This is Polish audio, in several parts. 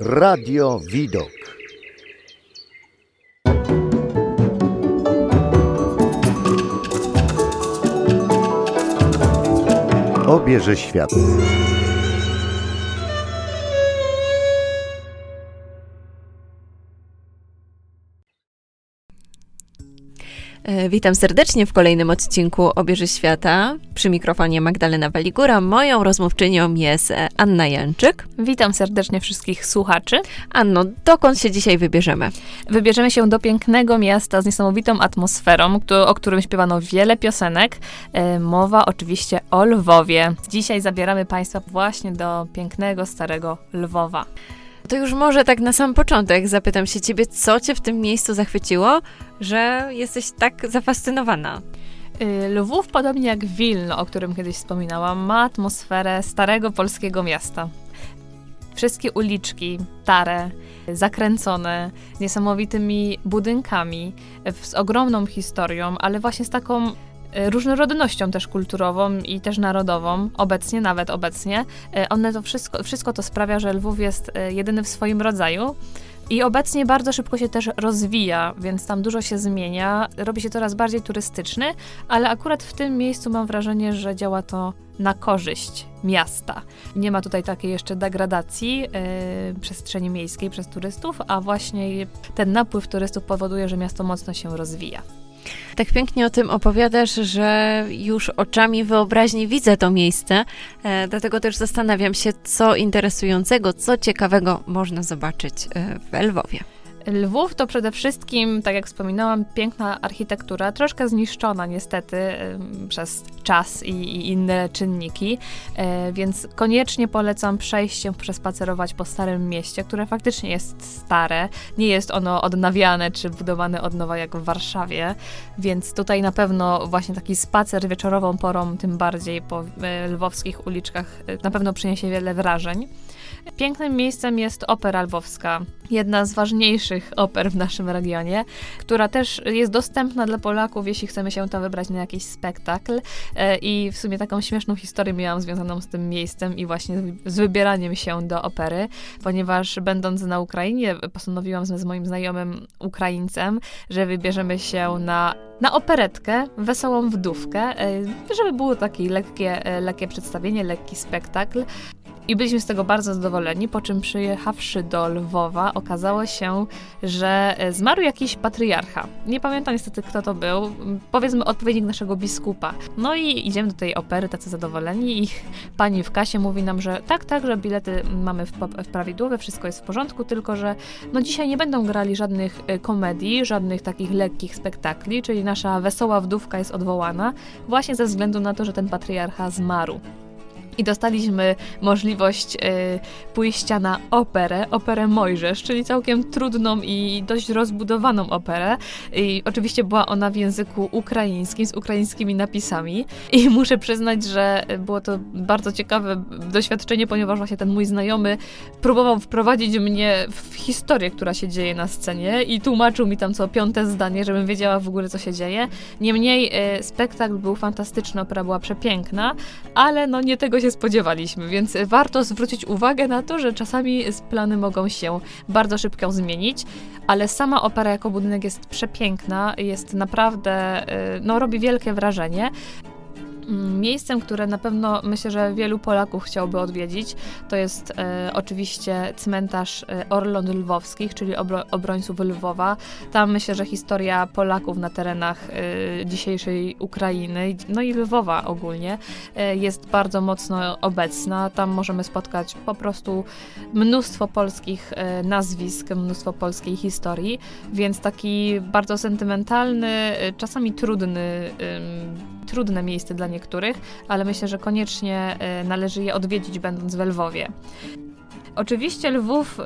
Radio Widok. Obierze świat. Witam serdecznie w kolejnym odcinku Obieży Świata. Przy mikrofonie Magdalena Waligura. Moją rozmówczynią jest e, Anna Janczyk. Witam serdecznie wszystkich słuchaczy. Anno, dokąd się dzisiaj wybierzemy? Wybierzemy się do pięknego miasta z niesamowitą atmosferą, o którym śpiewano wiele piosenek. E, Mowa oczywiście o Lwowie. Dzisiaj zabieramy Państwa właśnie do pięknego, starego Lwowa. To już może tak na sam początek zapytam się ciebie, co cię w tym miejscu zachwyciło, że jesteś tak zafascynowana? Y, Lwów, podobnie jak Wilno, o którym kiedyś wspominałam, ma atmosferę starego polskiego miasta. Wszystkie uliczki, tare, zakręcone, niesamowitymi budynkami, z ogromną historią, ale właśnie z taką różnorodnością też kulturową i też narodową, obecnie, nawet obecnie. Y, One to wszystko, wszystko to sprawia, że Lwów jest y, jedyny w swoim rodzaju. I obecnie bardzo szybko się też rozwija, więc tam dużo się zmienia, robi się coraz bardziej turystyczny, ale akurat w tym miejscu mam wrażenie, że działa to na korzyść miasta. Nie ma tutaj takiej jeszcze degradacji yy, przestrzeni miejskiej przez turystów, a właśnie ten napływ turystów powoduje, że miasto mocno się rozwija. Tak pięknie o tym opowiadasz, że już oczami wyobraźni widzę to miejsce, e, dlatego też zastanawiam się, co interesującego, co ciekawego można zobaczyć e, w Lwowie. Lwów to przede wszystkim, tak jak wspominałam, piękna architektura, troszkę zniszczona niestety przez czas i, i inne czynniki, e, więc koniecznie polecam przejść się, przespacerować po Starym Mieście, które faktycznie jest stare, nie jest ono odnawiane czy budowane od nowa jak w Warszawie, więc tutaj na pewno właśnie taki spacer wieczorową porą, tym bardziej po e, lwowskich uliczkach, e, na pewno przyniesie wiele wrażeń. Pięknym miejscem jest Opera Lwowska, jedna z ważniejszych oper w naszym regionie, która też jest dostępna dla Polaków, jeśli chcemy się tam wybrać na jakiś spektakl. E, I w sumie taką śmieszną historię miałam związaną z tym miejscem i właśnie z- wybieraniem się do opery, ponieważ będąc na Ukrainie, postanowiłam z moim znajomym Ukraińcem, że wybierzemy się na, na operetkę, wesołą wdówkę, e, żeby było takie lekkie, e, lekkie przedstawienie, lekki spektakl. I byliśmy z tego bardzo zadowoleni, po czym przyjechawszy do Lwowa, okazało się, że e, zmarł jakiś patriarcha. Nie pamiętam niestety, kto to był. Powiedzmy odpowiednik naszego biskupa. No i idziemy do tej opery, tacy zadowoleni i pani w kasie mówi nam, że tak, tak, że bilety mamy w, w prawidłowe, wszystko jest w porządku, tylko że no dzisiaj nie będą grali żadnych e, komedii, żadnych takich lekkich spektakli, czyli nasza wesoła wdówka jest odwołana właśnie ze względu na to, że ten patriarcha zmarł. I dostaliśmy możliwość e, pójścia na operę, operę Mojżesz, czyli całkiem trudną i dość rozbudowaną operę. I oczywiście była ona w języku ukraińskim, z ukraińskimi napisami. I muszę przyznać, że było to bardzo ciekawe doświadczenie, ponieważ właśnie ten mój znajomy próbował wprowadzić mnie w historię, która się dzieje na scenie i tłumaczył mi tam co piąte zdanie, żebym wiedziała w ogóle, co się dzieje. Niemniej e, spektakl był fantastyczny, opera była przepiękna, ale no nie tego się spodziewaliśmy, więc warto zwrócić uwagę na to, że czasami plany mogą się bardzo szybko zmienić, ale sama opera jako budynek jest przepiękna, jest naprawdę, y, no robi wielkie wrażenie. Mm, Miejscem, które na pewno myślę, że wielu Polaków chciałby odwiedzić, to jest e, oczywiście cmentarz e, Orląt Lwowskich, czyli obro, obrońców Lwowa. Tam myślę, że historia Polaków na terenach e, dzisiejszej Ukrainy, no i Lwowa ogólnie, e, jest bardzo mocno obecna. Tam możemy spotkać po prostu mnóstwo polskich e, nazwisk, mnóstwo polskiej historii, więc taki bardzo sentymentalny, e, czasami trudny, trudne miejsce dla niektórych, ale myślę, że koniecznie e, należy je odwiedzić, będąc we Lwowie. Oczywiście Lwów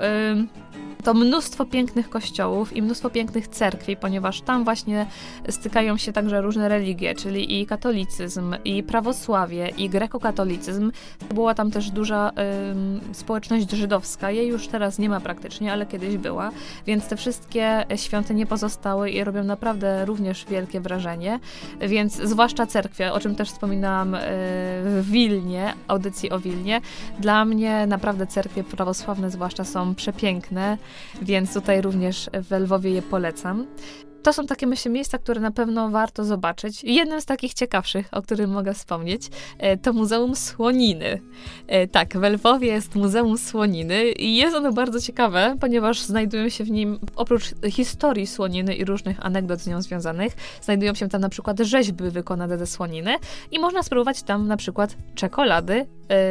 to mnóstwo pięknych kościołów i mnóstwo pięknych cerkwi, ponieważ tam właśnie stykają się także różne religie, czyli i katolicyzm, i prawosławie, i grekokatolicyzm. Była tam też duża społeczność żydowska. Jej już teraz nie ma praktycznie, ale kiedyś była, więc te wszystkie świątynie pozostały i robią naprawdę również wielkie wrażenie. Więc zwłaszcza cerkwie, o czym też wspominałam y, w Wilnie, audycji o Wilnie, dla mnie naprawdę cerkwie prawosławne zwłaszcza są przepiękne, więc tutaj również w Lwowie je polecam to są takie, myślę, miejsca, które na pewno warto zobaczyć. Jednym z takich ciekawszych, o którym mogę wspomnieć, e, to Muzeum Słoniny. E, tak, w Lwowie jest Muzeum Słoniny i jest ono bardzo ciekawe, ponieważ znajdują się w nim, oprócz historii słoniny i różnych anegdot z nią związanych, znajdują się tam na przykład rzeźby wykonane ze słoniny i można spróbować tam na przykład czekolady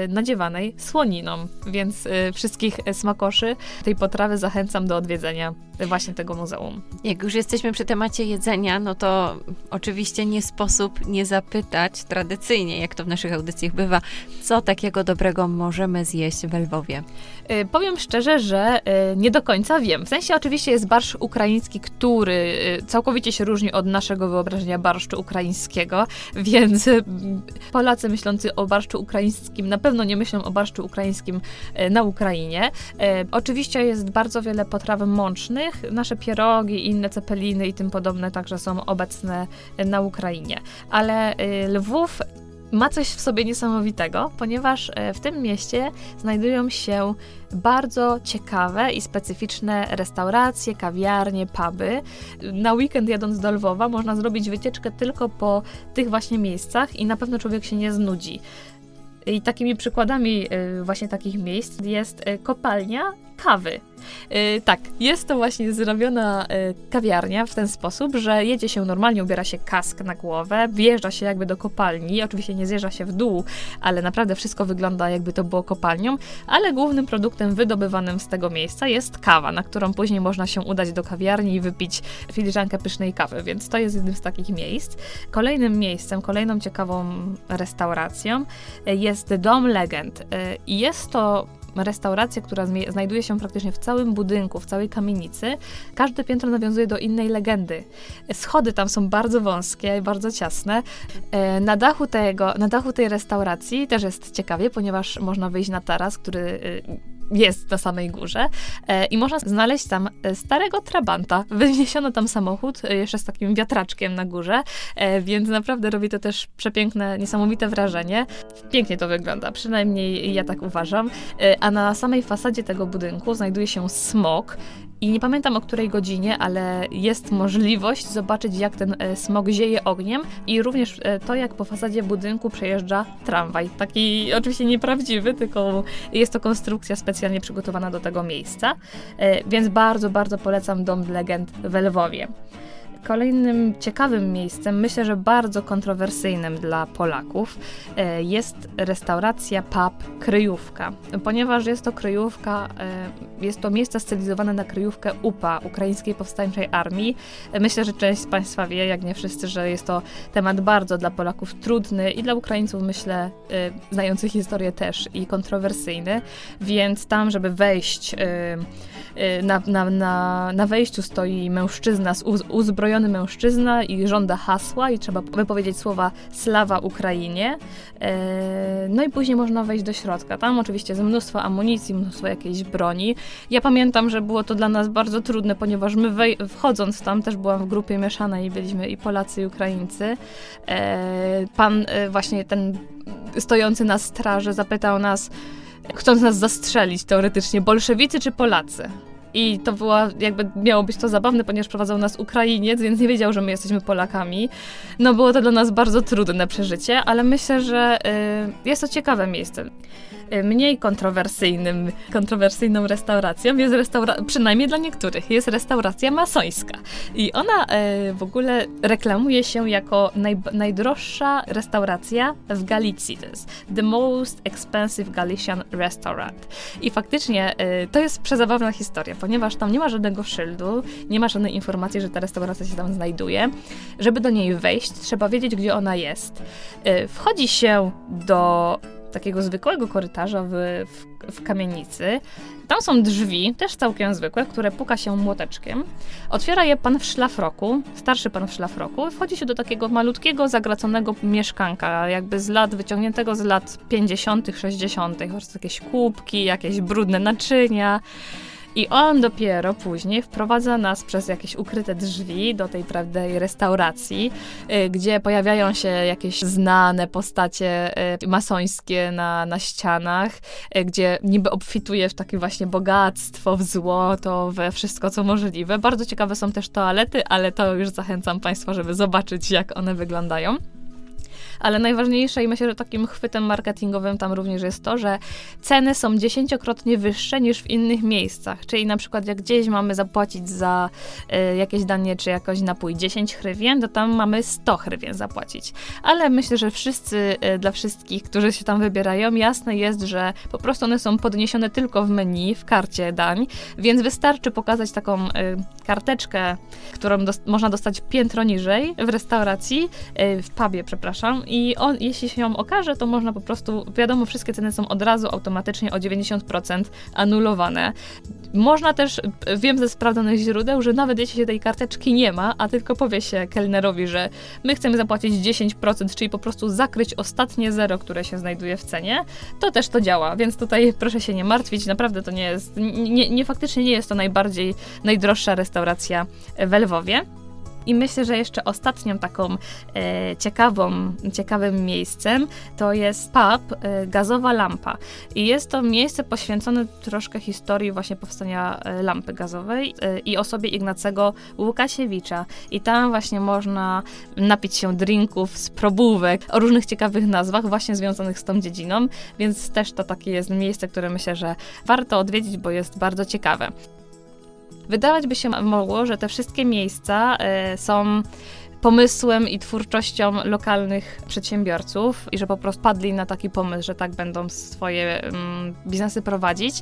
nadziewanej słoniną, więc wszystkich smakoszy tej potrawy zachęcam do odwiedzenia właśnie tego muzeum. Jak już jesteśmy przy temacie jedzenia, no to oczywiście nie sposób nie zapytać tradycyjnie, jak to w naszych audycjach bywa, co takiego dobrego możemy zjeść w Lwowie. Powiem szczerze, że nie do końca wiem. W sensie oczywiście jest barszcz ukraiński, który całkowicie się różni od naszego wyobrażenia barszczu ukraińskiego, więc Polacy myślący o barszczu ukraińskim na pewno nie myślą o barszczu ukraińskim na Ukrainie. Oczywiście jest bardzo wiele potraw mącznych. Nasze pierogi, inne cepeliny i tym podobne także są obecne na Ukrainie. Ale Lwów ma coś w sobie niesamowitego, ponieważ e, w tym mieście znajdują się bardzo ciekawe i specyficzne restauracje, kawiarnie, puby. Na weekend jadąc do Lwowa można zrobić wycieczkę tylko po tych właśnie miejscach i na pewno człowiek się nie znudzi. I takimi przykładami e, właśnie takich miejsc jest e, kopalnia kawy. Yy, tak, jest to właśnie zrobiona yy, kawiarnia w ten sposób, że jedzie się normalnie, ubiera się kask na głowę, wjeżdża się jakby do kopalni, oczywiście nie zjeżdża się w dół, ale naprawdę wszystko wygląda jakby to było kopalnią, ale głównym produktem wydobywanym z tego miejsca jest kawa, na którą później można się udać do kawiarni i wypić filiżankę pysznej kawy, więc to jest jednym z takich miejsc. Kolejnym miejscem, kolejną ciekawą restauracją y, jest Dom Legend i jest to restauracja, która znajduje się praktycznie w całym budynku, w całej kamienicy. Każde piętro nawiązuje do innej legendy. Schody tam są bardzo wąskie bardzo ciasne. E, na dachu, tego, na dachu tej restauracji też jest ciekawie, ponieważ można wyjść na taras, który y, jest na samej górze e, i można znaleźć tam e, starego Trabanta. Wyniesiono tam samochód, e, jeszcze z takim wiatraczkiem na górze, więc naprawdę robi to też przepiękne, niesamowite wrażenie. Pięknie to wygląda, przynajmniej ja tak uważam. A na samej fasadzie tego budynku znajduje się smok i nie pamiętam o której godzinie, ale jest możliwość zobaczyć, jak ten e, smog zieje ogniem i również e, to, jak po fasadzie budynku przejeżdża tramwaj. Taki oczywiście nieprawdziwy, tylko jest to konstrukcja specjalnie przygotowana do tego miejsca. E, więc bardzo, bardzo polecam Dom Legend w Lwowie. Kolejnym ciekawym miejscem, myślę, że bardzo kontrowersyjnym dla Polaków, e, jest restauracja pub Kryjówka. Ponieważ jest to kryjówka, e, jest to miejsce stylizowane na kryjówkę UPA, Ukraińskiej Powstańczej Armii. E, myślę, że część z Państwa wie, jak nie wszyscy, że jest to temat bardzo dla Polaków trudny i dla Ukraińców, myślę, znających historię też i kontrowersyjny. Więc tam, żeby wejść, na, na, na, na wejściu stoi mężczyzna z uzbrojonym uzbrojony mężczyzna i żąda hasła i trzeba wypowiedzieć słowa Slawa Ukrainie. E, no i później można wejść do środka. Tam oczywiście jest mnóstwo amunicji, mnóstwo jakiejś broni. Ja pamiętam, że było to dla nas bardzo trudne, ponieważ my wchodząc tam też byłam w grupie mieszanej i byliśmy i Polacy i Ukraińcy. E, pan e, właśnie ten stojący na straży zapytał nas, chcąc nas zastrzelić teoretycznie, bolszewicy czy Polacy? I to było, jakby miało być to zabawne, ponieważ prowadzał nas Ukrainiec, więc nie wiedział, że my jesteśmy Polakami. No było to dla nas bardzo trudne przeżycie, ale myślę, że y, jest to ciekawe miejsce. Y, mniej kontrowersyjnym, kontrowersyjną restauracją jest restauracja, przynajmniej dla niektórych, jest restauracja masońska. I ona y, w ogóle reklamuje się jako naj, najdroższa restauracja w Galicji. To jest the most expensive Galician restaurant. I faktycznie y, to jest przezabawna historia, ponieważ tam nie ma żadnego szyldu, nie ma żadnej informacji, że ta restauracja się tam znajduje. Żeby do niej wejść, trzeba wiedzieć, gdzie ona jest. Wchodzi się do takiego zwykłego korytarza w, w, w kamienicy. Tam są drzwi, też całkiem zwykłe, które puka się młoteczkiem. Otwiera je pan w szlafroku, starszy pan w szlafroku. Wchodzi się do takiego malutkiego, zagraconego mieszkanka, jakby z lat, wyciągniętego z lat 50., 60., jakieś kubki, jakieś brudne naczynia. I on dopiero później wprowadza nas przez jakieś ukryte drzwi do tej prawdziwej restauracji, y, gdzie pojawiają się jakieś znane postacie y, masońskie na, na ścianach, y, gdzie niby obfituje w takie właśnie bogactwo, w złoto, we wszystko co możliwe. Bardzo ciekawe są też toalety, ale to już zachęcam Państwa, żeby zobaczyć, jak one wyglądają ale najważniejsze i myślę, że takim chwytem marketingowym tam również jest to, że ceny są dziesięciokrotnie wyższe niż w innych miejscach. Czyli na przykład jak gdzieś mamy zapłacić za y, jakieś danie czy jakoś napój 10 hrywien, to tam mamy 100 hrywien zapłacić. Ale myślę, że wszyscy, y, dla wszystkich, którzy się tam wybierają, jasne jest, że po prostu one są podniesione tylko w menu, w karcie dań, więc wystarczy pokazać taką y, karteczkę, którą dos można dostać piętro niżej w restauracji, w pubie, przepraszam, i on, jeśli się ją okaże, to można po prostu, wiadomo, wszystkie ceny są od razu automatycznie o 90% anulowane. Można też, wiem ze sprawdzonych źródeł, że nawet jeśli się tej karteczki nie ma, a tylko powie się kelnerowi, że my chcemy zapłacić 10%, czyli po prostu zakryć ostatnie zero, które się znajduje w cenie, to też to działa, więc tutaj proszę się nie martwić, naprawdę to nie jest, nie, nie faktycznie nie jest to najbardziej, najdroższa restauracja w Lwowie. I myślę, że jeszcze ostatnią taką e, ciekawą, ciekawym miejscem to jest pub e, Gazowa Lampa. I jest to miejsce poświęcone troszkę historii właśnie powstania e, lampy gazowej e, i osobie Ignacego Łukasiewicza. I tam właśnie można napić się drinków z probówek o różnych ciekawych nazwach właśnie związanych z tą dziedziną, więc też to takie jest miejsce, które myślę, że warto odwiedzić, bo jest bardzo ciekawe. Wydawać by się mogło, że te wszystkie miejsca e, są pomysłem i twórczością lokalnych przedsiębiorców i że po prostu padli na taki pomysł, że tak będą swoje um, biznesy prowadzić.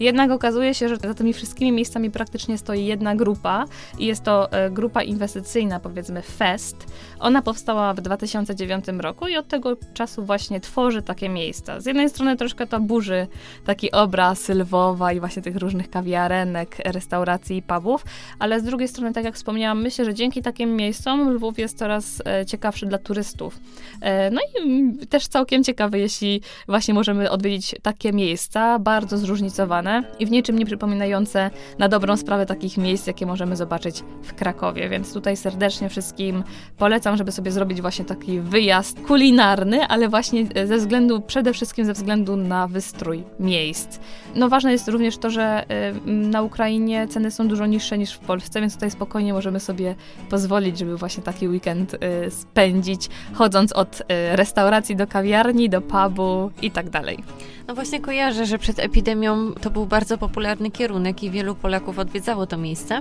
Jednak okazuje się, że za tymi wszystkimi miejscami praktycznie stoi jedna grupa i jest to e, grupa inwestycyjna, powiedzmy FEST. Ona powstała w 2009 roku i od tego czasu właśnie tworzy takie miejsca. Z jednej strony troszkę to burzy taki obraz Lwowa i właśnie tych różnych kawiarenek, restauracji i pubów, ale z drugiej strony, tak jak wspomniałam, myślę, że dzięki takim miejscom Jest coraz e, ciekawszy dla turystów. E, no i mm, też całkiem ciekawe, jeśli właśnie możemy odwiedzić takie miejsca, bardzo zróżnicowane i w niczym nie przypominające na dobrą sprawę takich miejsc, jakie możemy zobaczyć w Krakowie. Więc tutaj serdecznie wszystkim polecam, żeby sobie zrobić właśnie taki wyjazd kulinarny, ale właśnie ze względu, przede wszystkim ze względu na wystrój miejsc. No ważne jest również to, że na Ukrainie ceny są dużo niższe niż w Polsce, więc tutaj spokojnie możemy sobie pozwolić, żeby właśnie taki weekend y, spędzić, chodząc od y, restauracji do kawiarni, do pubu i tak dalej. No właśnie kojarzę, że przed epidemią to był bardzo popularny kierunek i wielu Polaków odwiedzało to miejsce.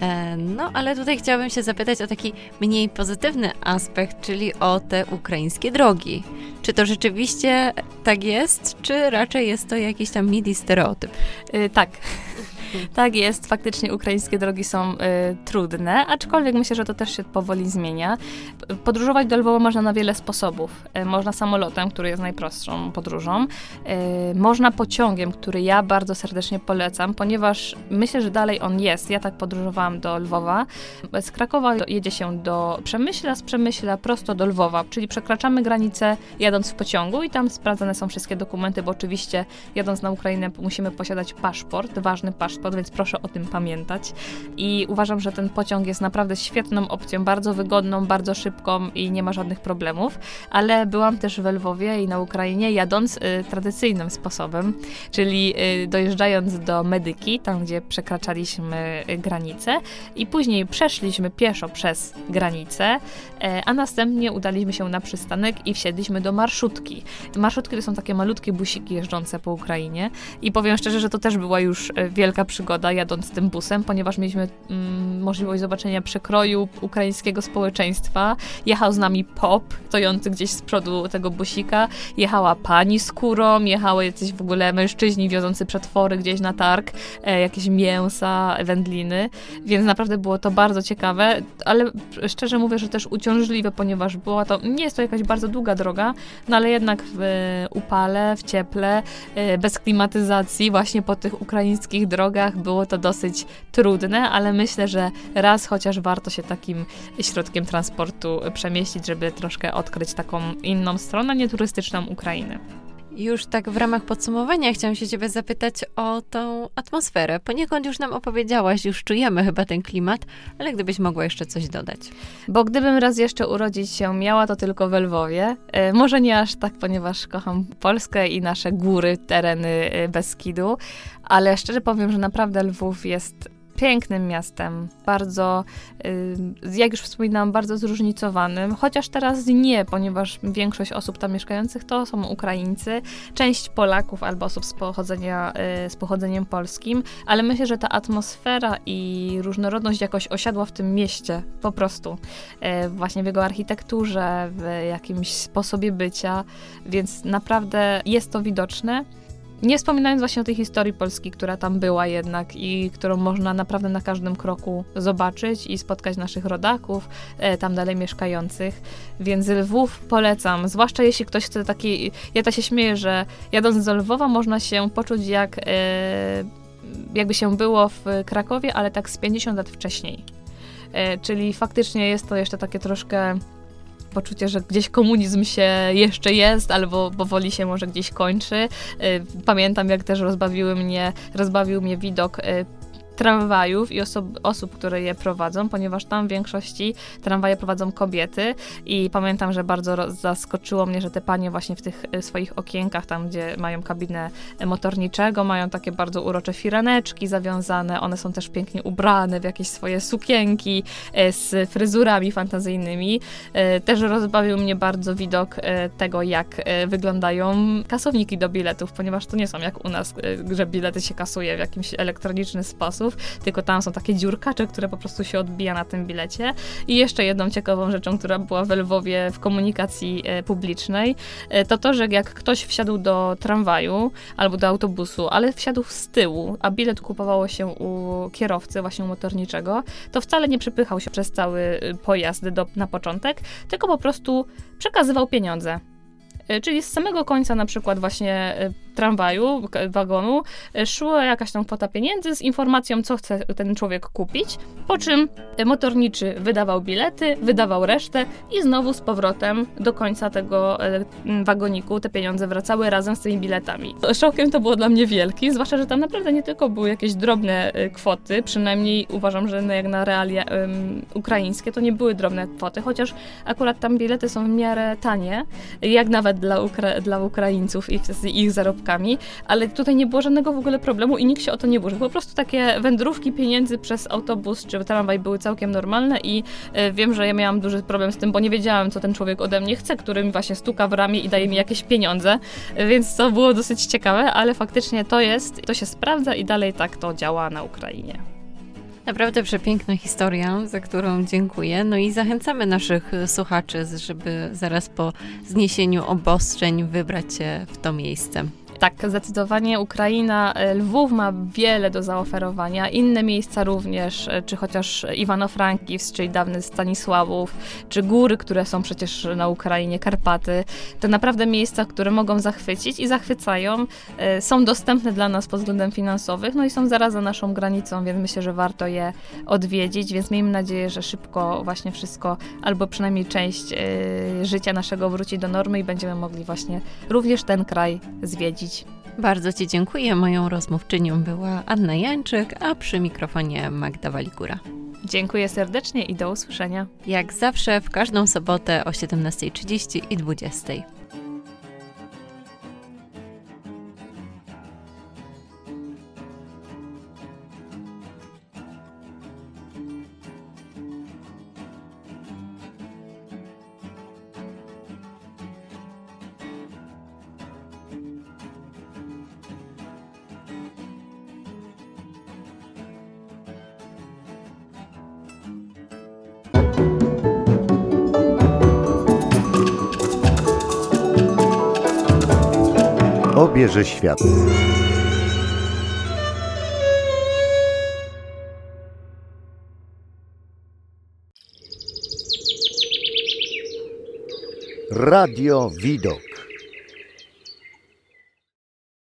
E, no ale tutaj chciałabym się zapytać o taki mniej pozytywny aspekt, czyli o te ukraińskie drogi. Czy to rzeczywiście tak jest, czy raczej jest to jakiś tam midi stereotyp? Yy, tak. Tak jest, faktycznie ukraińskie drogi są y, trudne, aczkolwiek myślę, że to też się powoli zmienia. Podróżować do Lwowa można na wiele sposobów. Y, można samolotem, który jest najprostszą podróżą. Y, można pociągiem, który ja bardzo serdecznie polecam, ponieważ myślę, że dalej on jest. Ja tak podróżowałam do Lwowa. Z Krakowa jedzie się do Przemyśla, z Przemyśla prosto do Lwowa, czyli przekraczamy granicę jadąc w pociągu i tam sprawdzane są wszystkie dokumenty, bo oczywiście jadąc na Ukrainę musimy posiadać paszport, ważny paszport więc proszę o tym pamiętać. I uważam, że ten pociąg jest naprawdę świetną opcją, bardzo wygodną, bardzo szybką i nie ma żadnych problemów. Ale byłam też w Lwowie i na Ukrainie jadąc y, tradycyjnym sposobem, czyli y, dojeżdżając do Medyki, tam gdzie przekraczaliśmy y, granicę i później przeszliśmy pieszo przez granicę, y, a następnie udaliśmy się na przystanek i wsiedliśmy do marszutki. Marszutki to są takie malutkie busiki jeżdżące po Ukrainie i powiem szczerze, że to też była już y, wielka przygoda jadąc tym busem, ponieważ mieliśmy mm, możliwość zobaczenia przekroju ukraińskiego społeczeństwa. Jechał z nami pop, stojący gdzieś z przodu tego busika. Jechała pani z kurą, jechały jacyś w ogóle mężczyźni wiozący przetwory gdzieś na targ, e, jakieś mięsa, wędliny, więc naprawdę było to bardzo ciekawe, ale szczerze mówię, że też uciążliwe, ponieważ była to, nie jest to jakaś bardzo długa droga, no ale jednak w upale, w cieple, e, bez klimatyzacji, właśnie po tych ukraińskich drogach było to dosyć trudne, ale myślę, że raz chociaż warto się takim środkiem transportu przemieścić, żeby troszkę odkryć taką inną stronę, nieturystyczną Ukrainy. Już tak w ramach podsumowania chciałam się ciebie zapytać o tą atmosferę. Poniekąd już nam opowiedziałaś, już czujemy chyba ten klimat, ale gdybyś mogła jeszcze coś dodać. Bo gdybym raz jeszcze urodzić się miała, to tylko w Lwowie. E, może nie aż tak, ponieważ kocham Polskę i nasze góry, tereny e, Beskidu, ale szczerze powiem, że naprawdę Lwów jest pięknym miastem, bardzo, y, jak już wspominałam, bardzo zróżnicowanym, chociaż teraz nie, ponieważ większość osób tam mieszkających to są Ukraińcy, część Polaków albo osób z, pochodzenia, y, z pochodzeniem polskim, ale myślę, że ta atmosfera i różnorodność jakoś osiadła w tym mieście, po prostu. Y, właśnie w jego architekturze, w jakimś sposobie bycia, więc naprawdę jest to widoczne. Nie wspominając właśnie o tej historii Polski, która tam była jednak i którą można naprawdę na każdym kroku zobaczyć i spotkać naszych rodaków, e, tam dalej mieszkających. Więc Lwów polecam, zwłaszcza jeśli ktoś chce taki... Ja to się śmieję, że jadąc do Lwowa można się poczuć jak... E, jakby się było w Krakowie, ale tak z 50 lat wcześniej. E, czyli faktycznie jest to jeszcze takie troszkę poczucie, że gdzieś komunizm się jeszcze jest, albo powoli się może gdzieś kończy. Y, pamiętam, jak też rozbawiły mnie, rozbawił mnie widok y, tramwajów i osób, osób, które je prowadzą, ponieważ tam w większości tramwaje prowadzą kobiety i pamiętam, że bardzo zaskoczyło mnie, że te panie właśnie w tych e, swoich okienkach, tam gdzie mają kabinę motorniczego, mają takie bardzo urocze firaneczki zawiązane, one są też pięknie ubrane w jakieś swoje sukienki e, z fryzurami fantazyjnymi. E, też rozbawił mnie bardzo widok tego, jak wyglądają kasowniki do biletów, ponieważ to nie są jak u nas, że bilety się kasuje w jakimś elektroniczny sposób, tylko tam są takie dziurkacze, które po prostu się odbija na tym bilecie. I jeszcze jedną ciekawą rzeczą, która była w Lwowie w komunikacji e, publicznej, e, to to, że jak ktoś wsiadł do tramwaju albo do autobusu, ale wsiadł z tyłu, a bilet kupowało się u kierowcy właśnie motorniczego, to wcale nie przypychał się przez cały e, pojazd do, na początek, tylko po prostu przekazywał pieniądze. Czyli z samego końca na przykład właśnie tramwaju, wagonu, e, szła jakaś tam kwota pieniędzy z informacją, co chce ten człowiek kupić, po czym motorniczy wydawał bilety, wydawał resztę i znowu z powrotem do końca tego e, wagoniku te pieniądze wracały razem z tymi biletami. Szokiem to było dla mnie wielki, zwłaszcza, że tam naprawdę nie tylko były jakieś drobne e, kwoty, przynajmniej uważam, że jak na realia um, ukraińskie to nie były drobne kwoty, chociaż akurat tam bilety są w miarę tanie, jak nawet dla, Ukra dla Ukraińców i ich zarobków ale tutaj nie było żadnego w ogóle problemu i nikt się o to nie burzył. Po prostu takie wędrówki pieniędzy przez autobus czy tramwaj były całkiem normalne i e, wiem, że ja miałam duży problem z tym, bo nie wiedziałam, co ten człowiek ode mnie chce, który mi właśnie stuka w ramię i daje mi jakieś pieniądze, e, więc to było dosyć ciekawe, ale faktycznie to jest, to się sprawdza i dalej tak to działa na Ukrainie. Naprawdę przepiękna historia, za którą dziękuję. No i zachęcamy naszych słuchaczy, żeby zaraz po zniesieniu obostrzeń wybrać się w to miejsce tak, zdecydowanie Ukraina, e, Lwów ma wiele do zaoferowania, inne miejsca również, e, czy chociaż Iwano-Frankivsk, czyli dawny Stanisławów, czy góry, które są przecież na Ukrainie, Karpaty. To naprawdę miejsca, które mogą zachwycić i zachwycają. E, są dostępne dla nas pod względem finansowym, no i są zaraz za naszą granicą, więc myślę, że warto je odwiedzić, więc miejmy nadzieję, że szybko właśnie wszystko, albo przynajmniej część życia naszego wróci do normy i będziemy mogli właśnie również ten kraj zwiedzić. Bardzo Ci dziękuję. Moją rozmówczynią była Anna Jańczyk, a przy mikrofonie Magda Waligura. Dziękuję serdecznie i do usłyszenia. Jak zawsze w każdą sobotę o 17.30 i 20.00. obierze świat. Radio Widok.